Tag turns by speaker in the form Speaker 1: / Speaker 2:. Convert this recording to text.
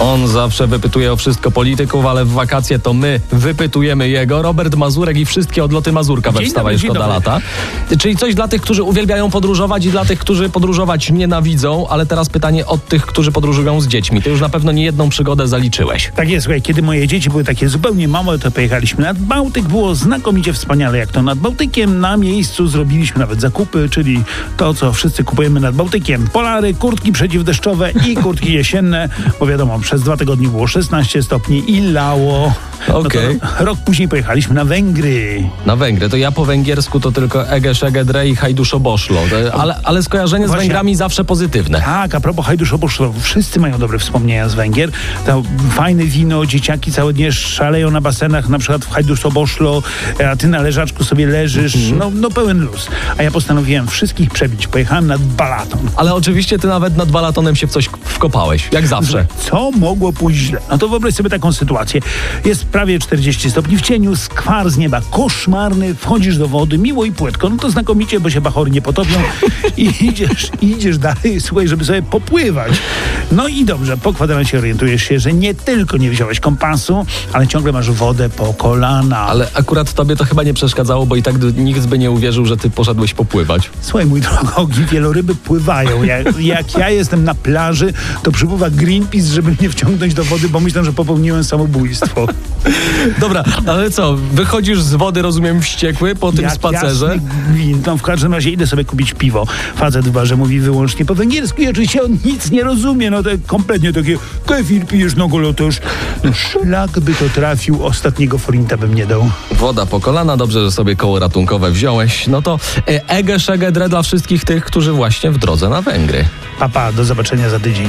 Speaker 1: On zawsze wypytuje o wszystko polityków, ale w wakacje to my wypytujemy jego. Robert Mazurek i wszystkie odloty Mazurka we Wstawaj Szkoda. Lata. Czyli coś dla tych, którzy uwielbiają podróżować i dla tych, którzy podróżować nienawidzą, ale teraz pytanie od tych, którzy podróżują z dziećmi. Ty już na pewno nie jedną przygodę zaliczyłeś.
Speaker 2: Tak jest, słuchaj, kiedy moje dzieci były takie zupełnie małe, to pojechaliśmy nad Bałtyk. Było znakomicie wspaniale, jak to nad Bałtykiem. Na miejscu zrobiliśmy nawet zakupy, czyli to, co wszyscy kupujemy nad Bałtykiem. Polary, kurtki przeciwdeszczowe i kurtki jesienne, bo wiadomo, przez dwa tygodnie było 16 stopni i lało.
Speaker 1: Okej.
Speaker 2: No to rok później pojechaliśmy na Węgry.
Speaker 1: Na Węgry. To ja po węgiersku to tylko Ege, Szege, Dre i Hajduszo Boszlo. Ale, ale skojarzenie z
Speaker 2: Właśnie.
Speaker 1: Węgrami zawsze pozytywne.
Speaker 2: Tak, a propos Hajduszoboszlo, wszyscy mają dobre wspomnienia z Węgier. To fajne wino, dzieciaki całe dnie szaleją na basenach, na przykład w Hajduszoboszlo, a ty na leżaczku sobie leżysz, no, no pełen luz. A ja postanowiłem wszystkich przebić. Pojechałem nad Balaton.
Speaker 1: Ale oczywiście ty nawet nad balatonem się w coś wkopałeś, jak zawsze.
Speaker 2: Co mogło pójść źle? No to wyobraź sobie taką sytuację. Jest prawie 40 stopni w cieniu, skwar z nieba koszmarny, wchodzisz do wody, miło i płytko. No to znakomicie, bo się bachory nie potopią i idziesz, idziesz dalej, słuchaj, żeby sobie popływać. No i dobrze, po kwadransie orientujesz się, że nie tylko nie wziąłeś kompasu, ale ciągle masz wodę po kolana.
Speaker 1: Ale akurat tobie to chyba nie przeszkadzało, bo i tak nikt by nie uwierzył, że ty poszedłeś popływać.
Speaker 2: Słuchaj, mój drogi, wieloryby pływają. Jak, jak ja jestem na plaży, to przypływa Greenpeace, żeby mnie wciągnąć do wody, bo myślą, że popełniłem samobójstwo.
Speaker 1: Dobra, ale co, wychodzisz z wody, rozumiem, wściekły po tym
Speaker 2: Jak
Speaker 1: spacerze?
Speaker 2: jasny. No w każdym razie idę sobie kupić piwo. Facet w barze mówi wyłącznie po węgiersku i oczywiście on nic nie rozumie. No to kompletnie takie kefir pijesz no golotosz. No szlak by to trafił, ostatniego forinta bym nie dał.
Speaker 1: Woda po kolana, dobrze, że sobie koło ratunkowe wziąłeś. No to e, Ege, Szege, Dre dla wszystkich tych, którzy właśnie w drodze na Węgry.
Speaker 2: Papa, do zobaczenia za tydzień.